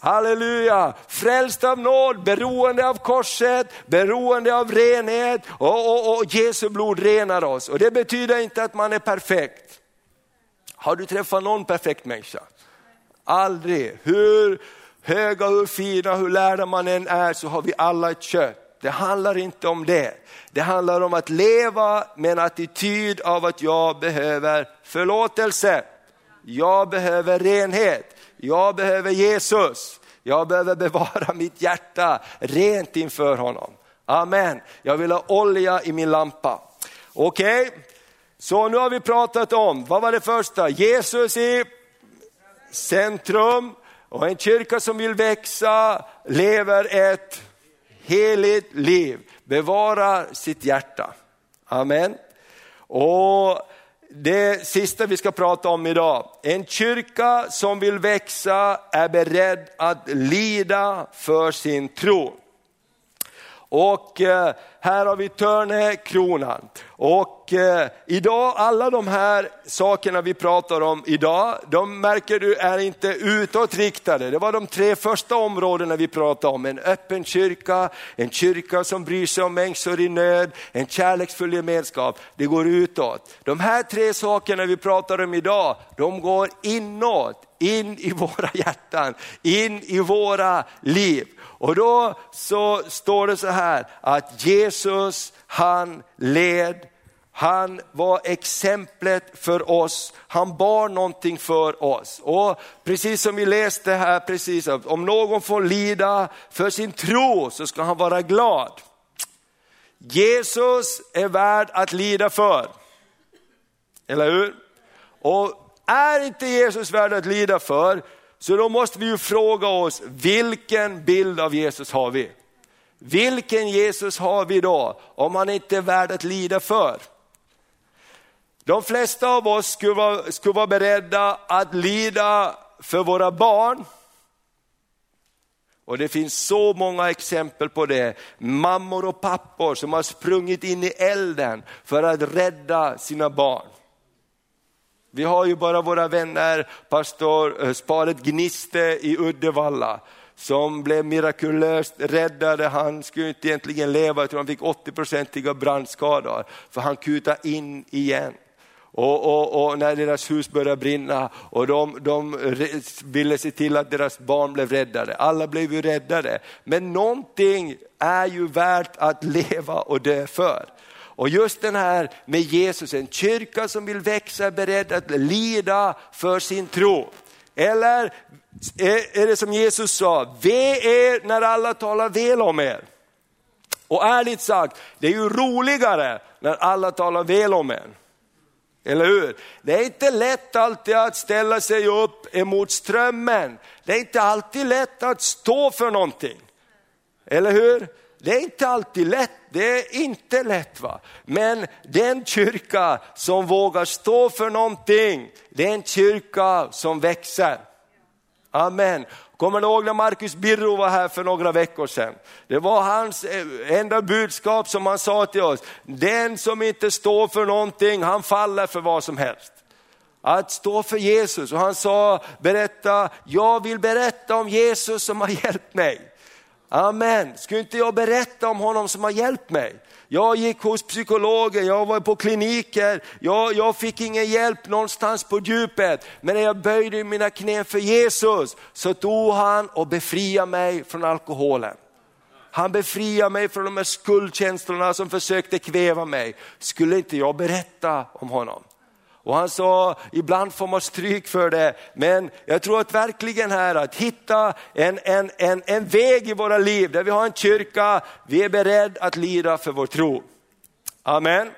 Halleluja, frälst av nåd, beroende av korset, beroende av renhet och, och, och Jesu blod renar oss. Och det betyder inte att man är perfekt. Har du träffat någon perfekt människa? Aldrig. Hur höga, hur fina, hur lärda man än är så har vi alla ett kött. Det handlar inte om det. Det handlar om att leva med en attityd av att jag behöver förlåtelse. Jag behöver renhet. Jag behöver Jesus. Jag behöver bevara mitt hjärta rent inför honom. Amen. Jag vill ha olja i min lampa. Okej, okay. så nu har vi pratat om, vad var det första? Jesus i centrum. Och en kyrka som vill växa lever ett heligt liv, bevarar sitt hjärta. Amen. Och det sista vi ska prata om idag, en kyrka som vill växa är beredd att lida för sin tro. Och eh, här har vi Törnekronan. Och eh, idag, alla de här sakerna vi pratar om idag, de märker du är inte utåtriktade. Det var de tre första områdena vi pratade om. En öppen kyrka, en kyrka som bryr sig om människor i nöd, en kärleksfull gemenskap. Det går utåt. De här tre sakerna vi pratar om idag, de går inåt, in i våra hjärtan, in i våra liv. Och då så står det så här att Jesus han led, han var exemplet för oss, han bar någonting för oss. Och precis som vi läste här precis, om någon får lida för sin tro så ska han vara glad. Jesus är värd att lida för. Eller hur? Och är inte Jesus värd att lida för, så då måste vi ju fråga oss, vilken bild av Jesus har vi? Vilken Jesus har vi då, om han inte är värd att lida för? De flesta av oss skulle vara, skulle vara beredda att lida för våra barn. Och det finns så många exempel på det. Mammor och pappor som har sprungit in i elden för att rädda sina barn. Vi har ju bara våra vänner, pastor eh, Sparet Gniste i Uddevalla, som blev mirakulöst räddade. Han skulle inte egentligen leva, utan han fick 80-procentiga brandskador, för han kutade in igen. Och, och, och, när deras hus började brinna och de, de ville se till att deras barn blev räddade. Alla blev ju räddade. Men någonting är ju värt att leva och dö för. Och just den här med Jesus, en kyrka som vill växa, är beredd att lida för sin tro. Eller är det som Jesus sa, ve er när alla talar väl om er. Och ärligt sagt, det är ju roligare när alla talar väl om en. Eller hur? Det är inte lätt alltid att ställa sig upp emot strömmen. Det är inte alltid lätt att stå för någonting. Eller hur? Det är inte alltid lätt, det är inte lätt. va. Men den kyrka som vågar stå för någonting, det är en kyrka som växer. Amen. Kommer ni ihåg när Marcus Birro var här för några veckor sedan? Det var hans eh, enda budskap som han sa till oss. Den som inte står för någonting, han faller för vad som helst. Att stå för Jesus och han sa, berätta, jag vill berätta om Jesus som har hjälpt mig. Amen, skulle inte jag berätta om honom som har hjälpt mig? Jag gick hos psykologer, jag var på kliniker, jag, jag fick ingen hjälp någonstans på djupet. Men när jag böjde mina knän för Jesus så tog han och befriade mig från alkoholen. Han befriade mig från de här skuldkänslorna som försökte kväva mig. Skulle inte jag berätta om honom? Och han sa, ibland får man stryk för det, men jag tror att verkligen här att hitta en, en, en, en väg i våra liv där vi har en kyrka, vi är beredda att lida för vår tro. Amen.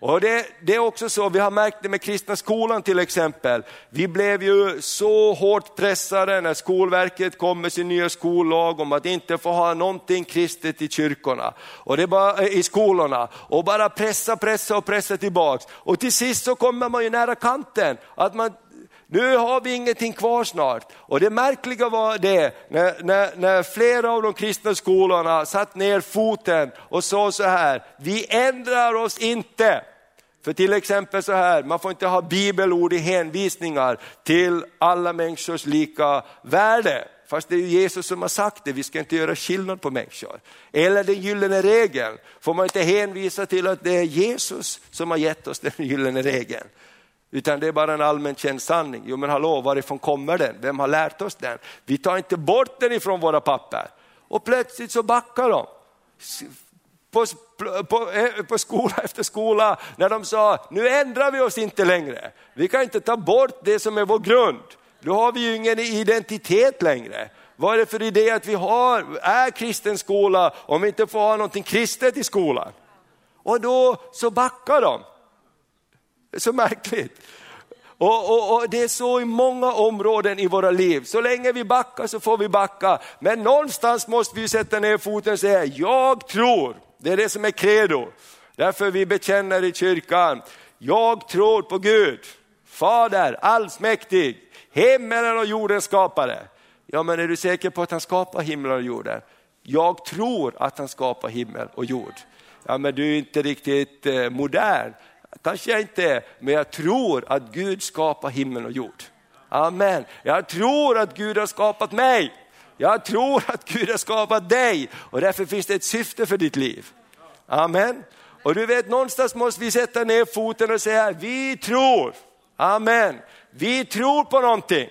Och det, det, är också så, vi har märkt det med kristna skolan till exempel. Vi blev ju så hårt pressade när Skolverket kom med sin nya skollag om att inte få ha någonting kristet i kyrkorna, och det bara, eh, i skolorna. Och bara pressa, pressa och pressa tillbaks. Och till sist så kommer man ju nära kanten, att man nu har vi ingenting kvar snart. Och det märkliga var det, när, när, när flera av de kristna skolorna satt ner foten och sa så här, vi ändrar oss inte. För till exempel så här, man får inte ha bibelord i hänvisningar till alla människors lika värde. Fast det är Jesus som har sagt det, vi ska inte göra skillnad på människor. Eller den gyllene regeln, får man inte hänvisa till att det är Jesus som har gett oss den gyllene regeln. Utan det är bara en allmänt känd sanning. Jo men hallå, varifrån kommer den? Vem har lärt oss den? Vi tar inte bort den ifrån våra papper. Och plötsligt så backar de. På, på, eh, på, skola efter skola, när de sa, nu ändrar vi oss inte längre. Vi kan inte ta bort det som är vår grund. Då har vi ju ingen identitet längre. Vad är det för idé att vi har, är kristen skola om vi inte får ha någonting kristet i skolan? Och då så backar de. Så märkligt. Och, och, och, Det är så i många områden i våra liv. Så länge vi backar så får vi backa. Men någonstans måste vi sätta ner foten och säga, jag tror. Det är det som är credo. Därför vi bekänner i kyrkan, jag tror på Gud, Fader allsmäktig, himmelen och jorden skapare. Ja men är du säker på att han skapar himlen och jorden? Jag tror att han skapar himmel och jord. Ja men du är inte riktigt eh, modern kanske jag inte är, men jag tror att Gud skapar himmel och jord. Amen. Jag tror att Gud har skapat mig. Jag tror att Gud har skapat dig och därför finns det ett syfte för ditt liv. Amen. Och du vet, någonstans måste vi sätta ner foten och säga, vi tror. Amen. Vi tror på någonting.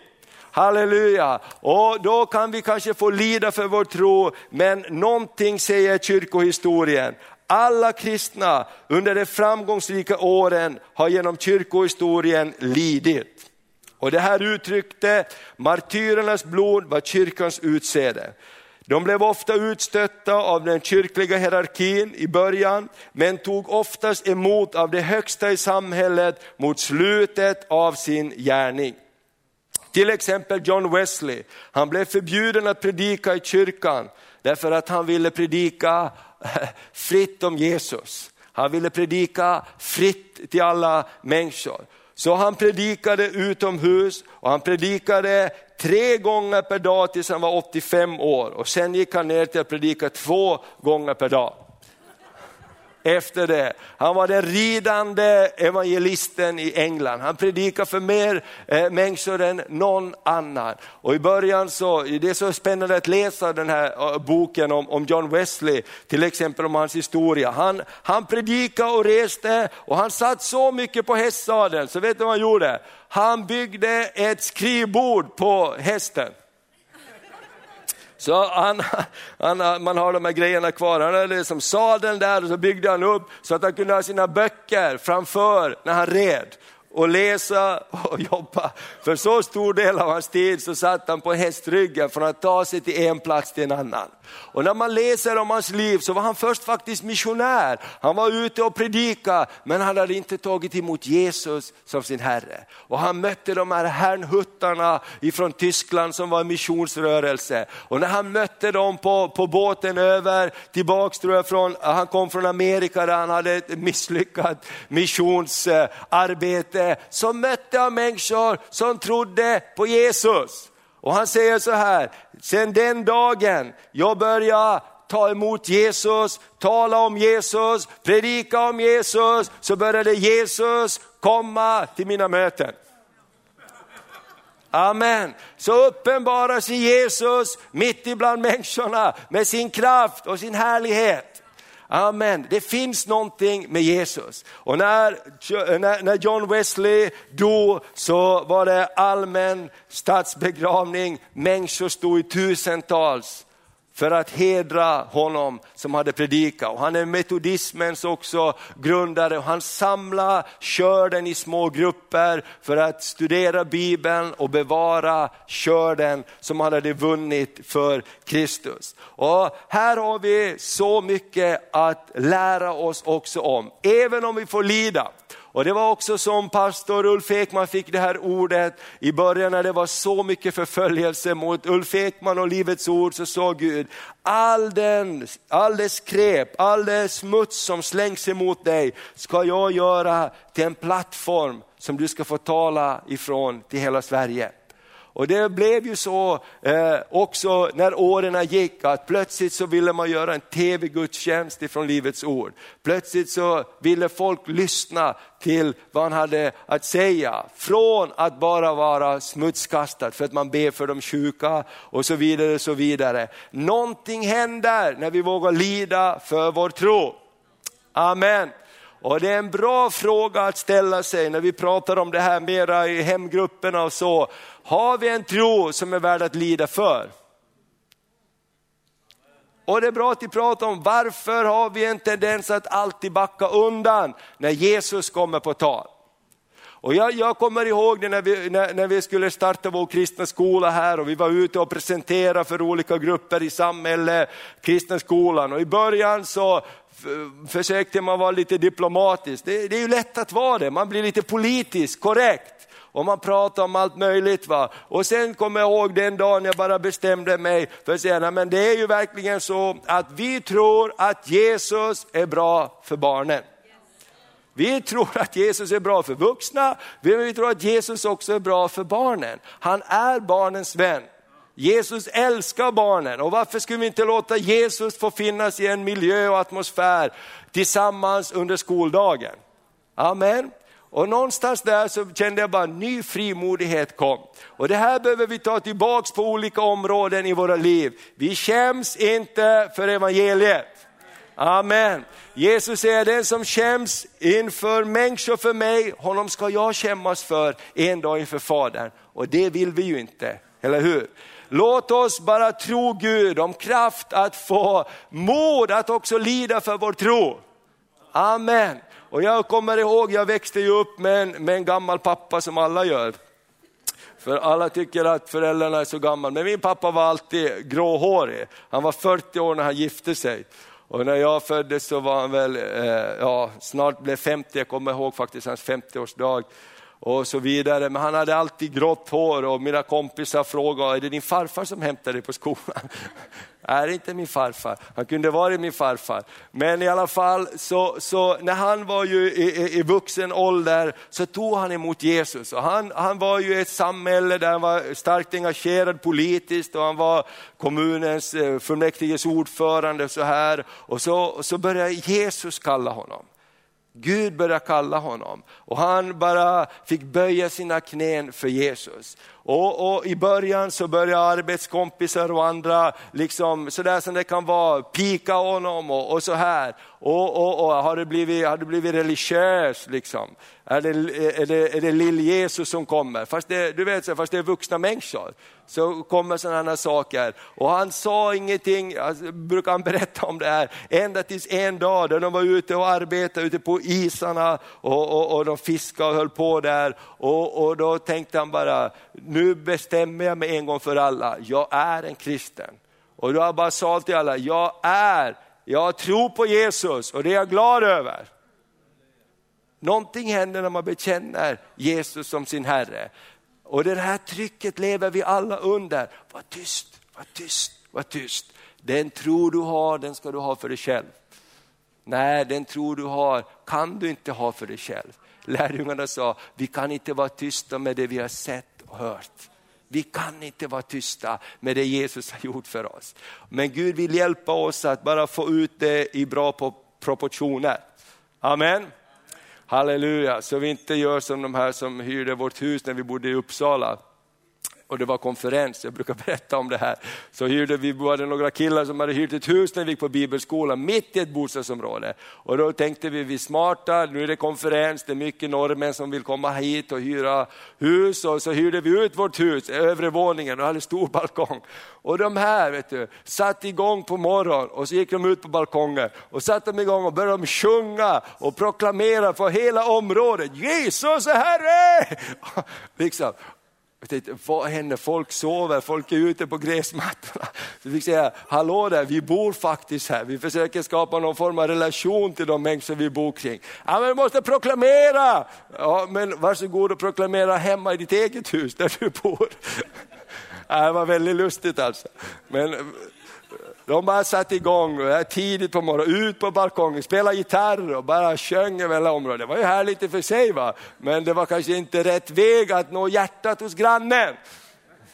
Halleluja! Och då kan vi kanske få lida för vår tro, men någonting säger kyrkohistorien, alla kristna under de framgångsrika åren har genom kyrkohistorien lidit. Och det här uttryckte martyrernas blod var kyrkans utsäde. De blev ofta utstötta av den kyrkliga hierarkin i början, men tog oftast emot av det högsta i samhället mot slutet av sin gärning. Till exempel John Wesley, han blev förbjuden att predika i kyrkan därför att han ville predika fritt om Jesus. Han ville predika fritt till alla människor. Så han predikade utomhus och han predikade tre gånger per dag tills han var 85 år och sen gick han ner till att predika två gånger per dag efter det. Han var den ridande evangelisten i England. Han predikade för mer eh, människor än någon annan. Och i början så, det är så spännande att läsa den här eh, boken om, om John Wesley, till exempel om hans historia. Han, han predikade och reste och han satt så mycket på hästsadeln, så vet du vad han gjorde? Han byggde ett skrivbord på hästen. Så han, han, man har de här grejerna kvar. Han hade liksom sadeln där och så byggde han upp så att han kunde ha sina böcker framför när han red och läsa och jobba. För så stor del av hans tid så satt han på hästryggen för att ta sig till en plats till en annan. Och när man läser om hans liv så var han först faktiskt missionär. Han var ute och predikade men han hade inte tagit emot Jesus som sin Herre. Och han mötte de här herrnhuttarna ifrån Tyskland som var en missionsrörelse. Och när han mötte dem på, på båten över, tillbaks tror jag från, han kom från Amerika där han hade ett misslyckat missionsarbete, så mötte han människor som trodde på Jesus. Och han säger så här, sen den dagen jag började ta emot Jesus, tala om Jesus, predika om Jesus, så började Jesus komma till mina möten. Amen. Så uppenbarar sig Jesus mitt ibland människorna med sin kraft och sin härlighet. Amen. Det finns någonting med Jesus. Och eh, när, när John Wesley dog så var det allmän statsbegravning, människor stod i tusentals för att hedra honom som hade predikat. Och han är metodismens också grundare och han samlar körden i små grupper för att studera Bibeln och bevara körden som han hade vunnit för Kristus. Och här har vi så mycket att lära oss också om, även om vi får lida. Och det var också som pastor Ulf Ekman fick det här ordet i början när det var så mycket förföljelse mot Ulf Ekman och Livets ord så sa Gud, all den, all det skräp, all det smuts som slängs emot dig ska jag göra till en plattform som du ska få tala ifrån till hela Sverige. Och det blev ju så eh, också när åren gick att plötsligt så ville man göra en tv-gudstjänst ifrån Livets Ord. Plötsligt så ville folk lyssna till vad han hade att säga. Från att bara vara smutskastad för att man ber för de sjuka och så vidare. Och så vidare. Någonting händer när vi vågar lida för vår tro. Amen. Och det är en bra fråga att ställa sig när vi pratar om det här mera i hemgrupperna och så. Har vi en tro som är värd att lida för? Och det är bra att vi pratar om varför har vi en tendens att alltid backa undan när Jesus kommer på tal. Och jag, jag kommer ihåg det när vi, när, när, vi skulle starta vår kristna skola här och vi var ute och presenterade för olika grupper i samhället, kristna skolan. Och i början så försökte man vara lite diplomatisk. Det, det, är ju lätt att vara det, man blir lite politiskt korrekt. Och man pratar om allt möjligt. Va? Och sen kommer jag ihåg den dagen jag bara bestämde mig för att säga, men det är ju verkligen så att vi tror att Jesus är bra för barnen. Vi tror att Jesus är bra för vuxna, vi tror att Jesus också är bra för barnen. Han är barnens vän. Jesus älskar barnen och varför skulle vi inte låta Jesus få finnas i en miljö och atmosfär tillsammans under skoldagen? Amen. Och någonstans där så kände jag bara ny frimodighet kom. Och det här behöver vi ta tillbaks på olika områden i våra liv. Vi skäms inte för evangeliet. Amen. Jesus säger den som skäms inför människor för mig, honom ska jag skämmas för en dag inför Fadern. Och det vill vi ju inte, eller hur? Låt oss bara tro Gud om kraft att få mod att också lida för vår tro. Amen. Och jag kommer ihåg, jag växte ju upp med en, med en gammal pappa som alla gör. För alla tycker att föräldrarna är så gamla, men min pappa var alltid gråhårig. Han var 40 år när han gifte sig. Och när jag föddes så var han väl, eh, ja, snart blev 50, jag kommer ihåg faktiskt hans 50-årsdag och så vidare. Men han hade alltid grått hår och mina kompisar frågade, är det din farfar som hämtar dig på skolan? är inte min farfar. Han kunde varit min farfar. Men i alla fall, så, så när han var ju i, i, i vuxen ålder så tog han emot Jesus. Och han, han var ju i ett samhälle där han var starkt engagerad politiskt och han var kommunens eh, fullmäktiges ordförande. Så här. Och så, så började Jesus kalla honom. Gud började kalla honom och han bara fick böja sina knän för Jesus. Och, och, I början så börjar arbetskompisar och andra, liksom, sådär som det kan vara, pika honom och, och så här. Och, och, och, har, du blivit, har du blivit religiös? Liksom? Är det, är det, är det lill-Jesus som kommer? Fast det, du vet, fast det är vuxna människor så kommer sådana saker. Och han sa ingenting, alltså, brukar han berätta om det här, ända tills en dag då de var ute och arbetade ute på isarna och, och, och de fiskade och höll på där. Och, och då tänkte han bara, nu bestämmer jag mig en gång för alla, jag är en kristen. Och då har jag bara sagt till alla, jag är, jag tror på Jesus och det är jag glad över. Någonting händer när man bekänner Jesus som sin Herre. Och det här trycket lever vi alla under. Var tyst, var tyst, var tyst. Den tro du har, den ska du ha för dig själv. Nej, den tro du har kan du inte ha för dig själv. Lärjungarna sa, vi kan inte vara tysta med det vi har sett och hört. Vi kan inte vara tysta med det Jesus har gjort för oss. Men Gud vill hjälpa oss att bara få ut det i bra proportioner. Amen. Halleluja, så vi inte gör som de här som hyrde vårt hus när vi bodde i Uppsala och det var konferens, jag brukar berätta om det här. Så hyrde vi, var det några killar som hade hyrt ett hus när vi gick på bibelskolan, mitt i ett bostadsområde. Och då tänkte vi, vi är smarta, nu är det konferens, det är mycket norrmän som vill komma hit och hyra hus. Och så hyrde vi ut vårt hus, övre våningen, och hade stor balkong. Och de här vet du, satt igång på morgonen och så gick de ut på balkongen och satte de igång och började de sjunga och proklamera för hela området, Jesus är Herre! liksom. Jag tänkte, vad händer? Folk sover, folk är ute på gräsmattorna. Så vi fick säga, hallå där, vi bor faktiskt här. Vi försöker skapa någon form av relation till de människor vi bor kring. Ja, men vi måste proklamera! Ja, men varsågod och proklamera hemma i ditt eget hus där du bor. Ja, det var väldigt lustigt alltså. Men de bara satte igång tidigt på morgonen, ut på balkongen, spela gitarr och bara sjöng över hela området. Det var ju härligt i och för sig, va? men det var kanske inte rätt väg att nå hjärtat hos grannen.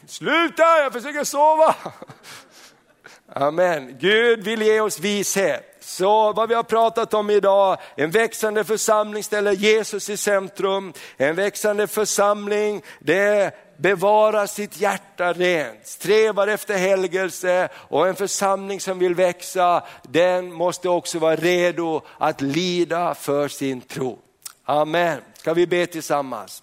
Sluta, jag försöker sova. Amen. Gud vill ge oss vishet. Så vad vi har pratat om idag, en växande församling ställer Jesus i centrum. En växande församling, det bevarar sitt hjärta rent, strävar efter helgelse och en församling som vill växa, den måste också vara redo att lida för sin tro. Amen. Ska vi be tillsammans?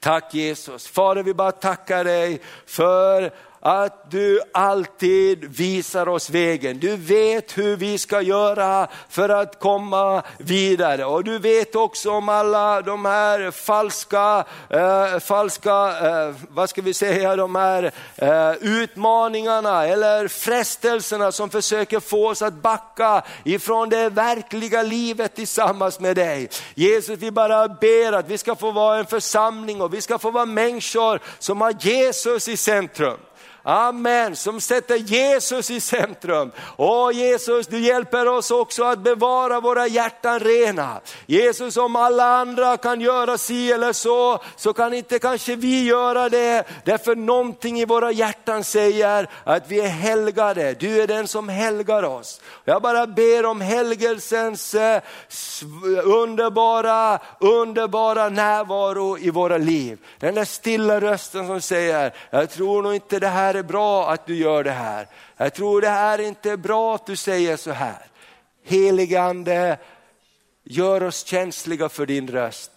Tack Jesus. Fader vi bara tackar dig för att du alltid visar oss vägen. Du vet hur vi ska göra för att komma vidare. Och du vet också om alla de här falska, eh, falska eh, vad ska vi säga, de här eh, utmaningarna eller frestelserna som försöker få oss att backa ifrån det verkliga livet tillsammans med dig. Jesus, vi bara ber att vi ska få vara en församling och vi ska få vara människor som har Jesus i centrum. Amen, som sätter Jesus i centrum. Åh Jesus, du hjälper oss också att bevara våra hjärtan rena. Jesus, om alla andra kan göra si eller så, så kan inte kanske vi göra det. Därför någonting i våra hjärtan säger att vi är helgade. Du är den som helgar oss. Jag bara ber om helgelsens eh, underbara, underbara närvaro i våra liv. Den där stilla rösten som säger, jag tror nog inte det här är bra att du gör det här. Jag tror det här är inte bra att du säger så här. Heligande, gör oss känsliga för din röst.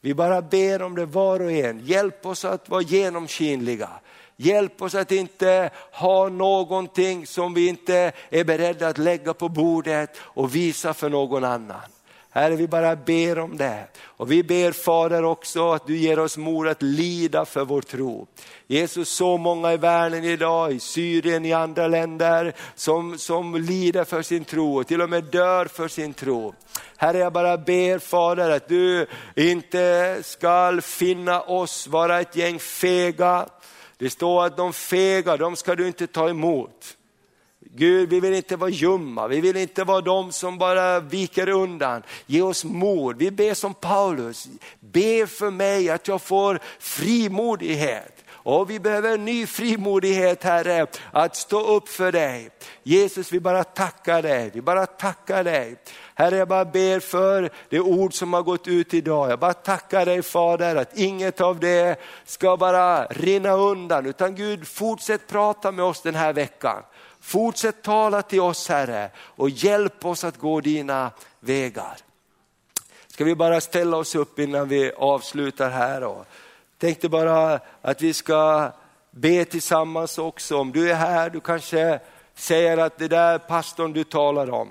Vi bara ber om det var och en. Hjälp oss att vara genomskinliga. Hjälp oss att inte ha någonting som vi inte är beredda att lägga på bordet och visa för någon annan. Herre, vi bara ber om det. Och vi ber Fader också att du ger oss mod att lida för vår tro. Jesus, så många i världen idag, i Syrien, i andra länder, som, som lider för sin tro och till och med dör för sin tro. Herre jag bara ber Fader att du inte ska finna oss vara ett gäng fega. Det står att de fega, de ska du inte ta emot. Gud, vi vill inte vara ljumma, vi vill inte vara de som bara viker undan. Ge oss mod. Vi ber som Paulus, be för mig att jag får frimodighet. Och vi behöver en ny frimodighet Herre, att stå upp för dig. Jesus vi bara tackar dig, vi bara tackar dig. Herre jag bara ber för det ord som har gått ut idag. Jag bara tackar dig Fader att inget av det ska bara rinna undan utan Gud fortsätt prata med oss den här veckan. Fortsätt tala till oss Herre och hjälp oss att gå dina vägar. Ska vi bara ställa oss upp innan vi avslutar här. Och tänkte bara att vi ska be tillsammans också. Om du är här, du kanske säger att det där pastorn du talar om,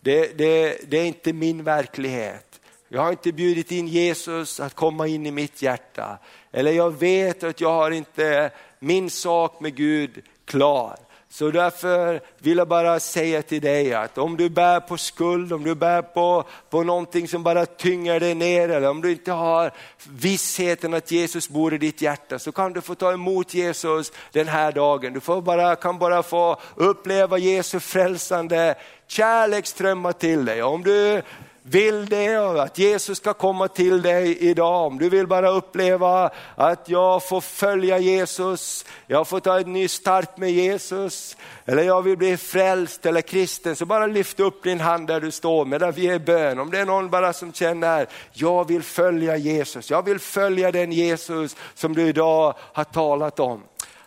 det, det, det är inte min verklighet. Jag har inte bjudit in Jesus att komma in i mitt hjärta. Eller jag vet att jag har inte min sak med Gud klar. Så därför vill jag bara säga till dig att om du bär på skuld, om du bär på, på någonting som bara tynger dig ner eller om du inte har vissheten att Jesus bor i ditt hjärta så kan du få ta emot Jesus den här dagen. Du får bara, kan bara få uppleva Jesu frälsande kärlek strömma till dig. Om du vill det att Jesus ska komma till dig idag. Om du vill bara uppleva att jag får följa Jesus, jag får ta en ny start med Jesus, eller jag vill bli frälst eller kristen, så bara lyft upp din hand där du står medan vi är bön. Om det är någon bara som känner, jag vill följa Jesus, jag vill följa den Jesus som du idag har talat om.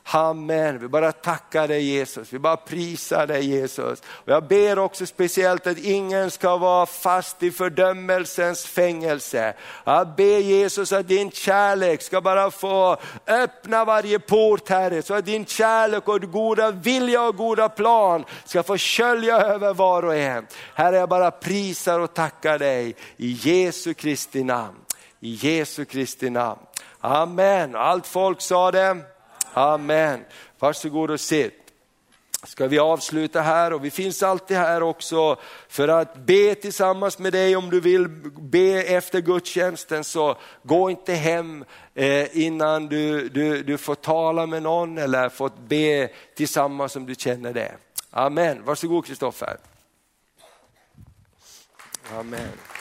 Amen. Vi bara tackar dig Jesus, vi bara prisar dig Jesus. Och jag ber också speciellt att ingen ska vara fast i fördömelsens fängelse. Jag ber Jesus att din kärlek ska bara få öppna varje port Herre, så att din kärlek och goda vilja och goda plan ska få skölja över var och en. Herre jag bara prisar och tackar dig i Jesu Kristi namn. I Jesu Kristi namn. Amen. Allt folk sa det. Amen. Varsågod och sitt. Ska vi avsluta här och vi finns alltid här också för att be tillsammans med dig om du vill be efter gudstjänsten så gå inte hem eh, innan du, du, du får tala med någon eller fått be tillsammans om du känner det. Amen. Varsågod Kristoffer. Amen.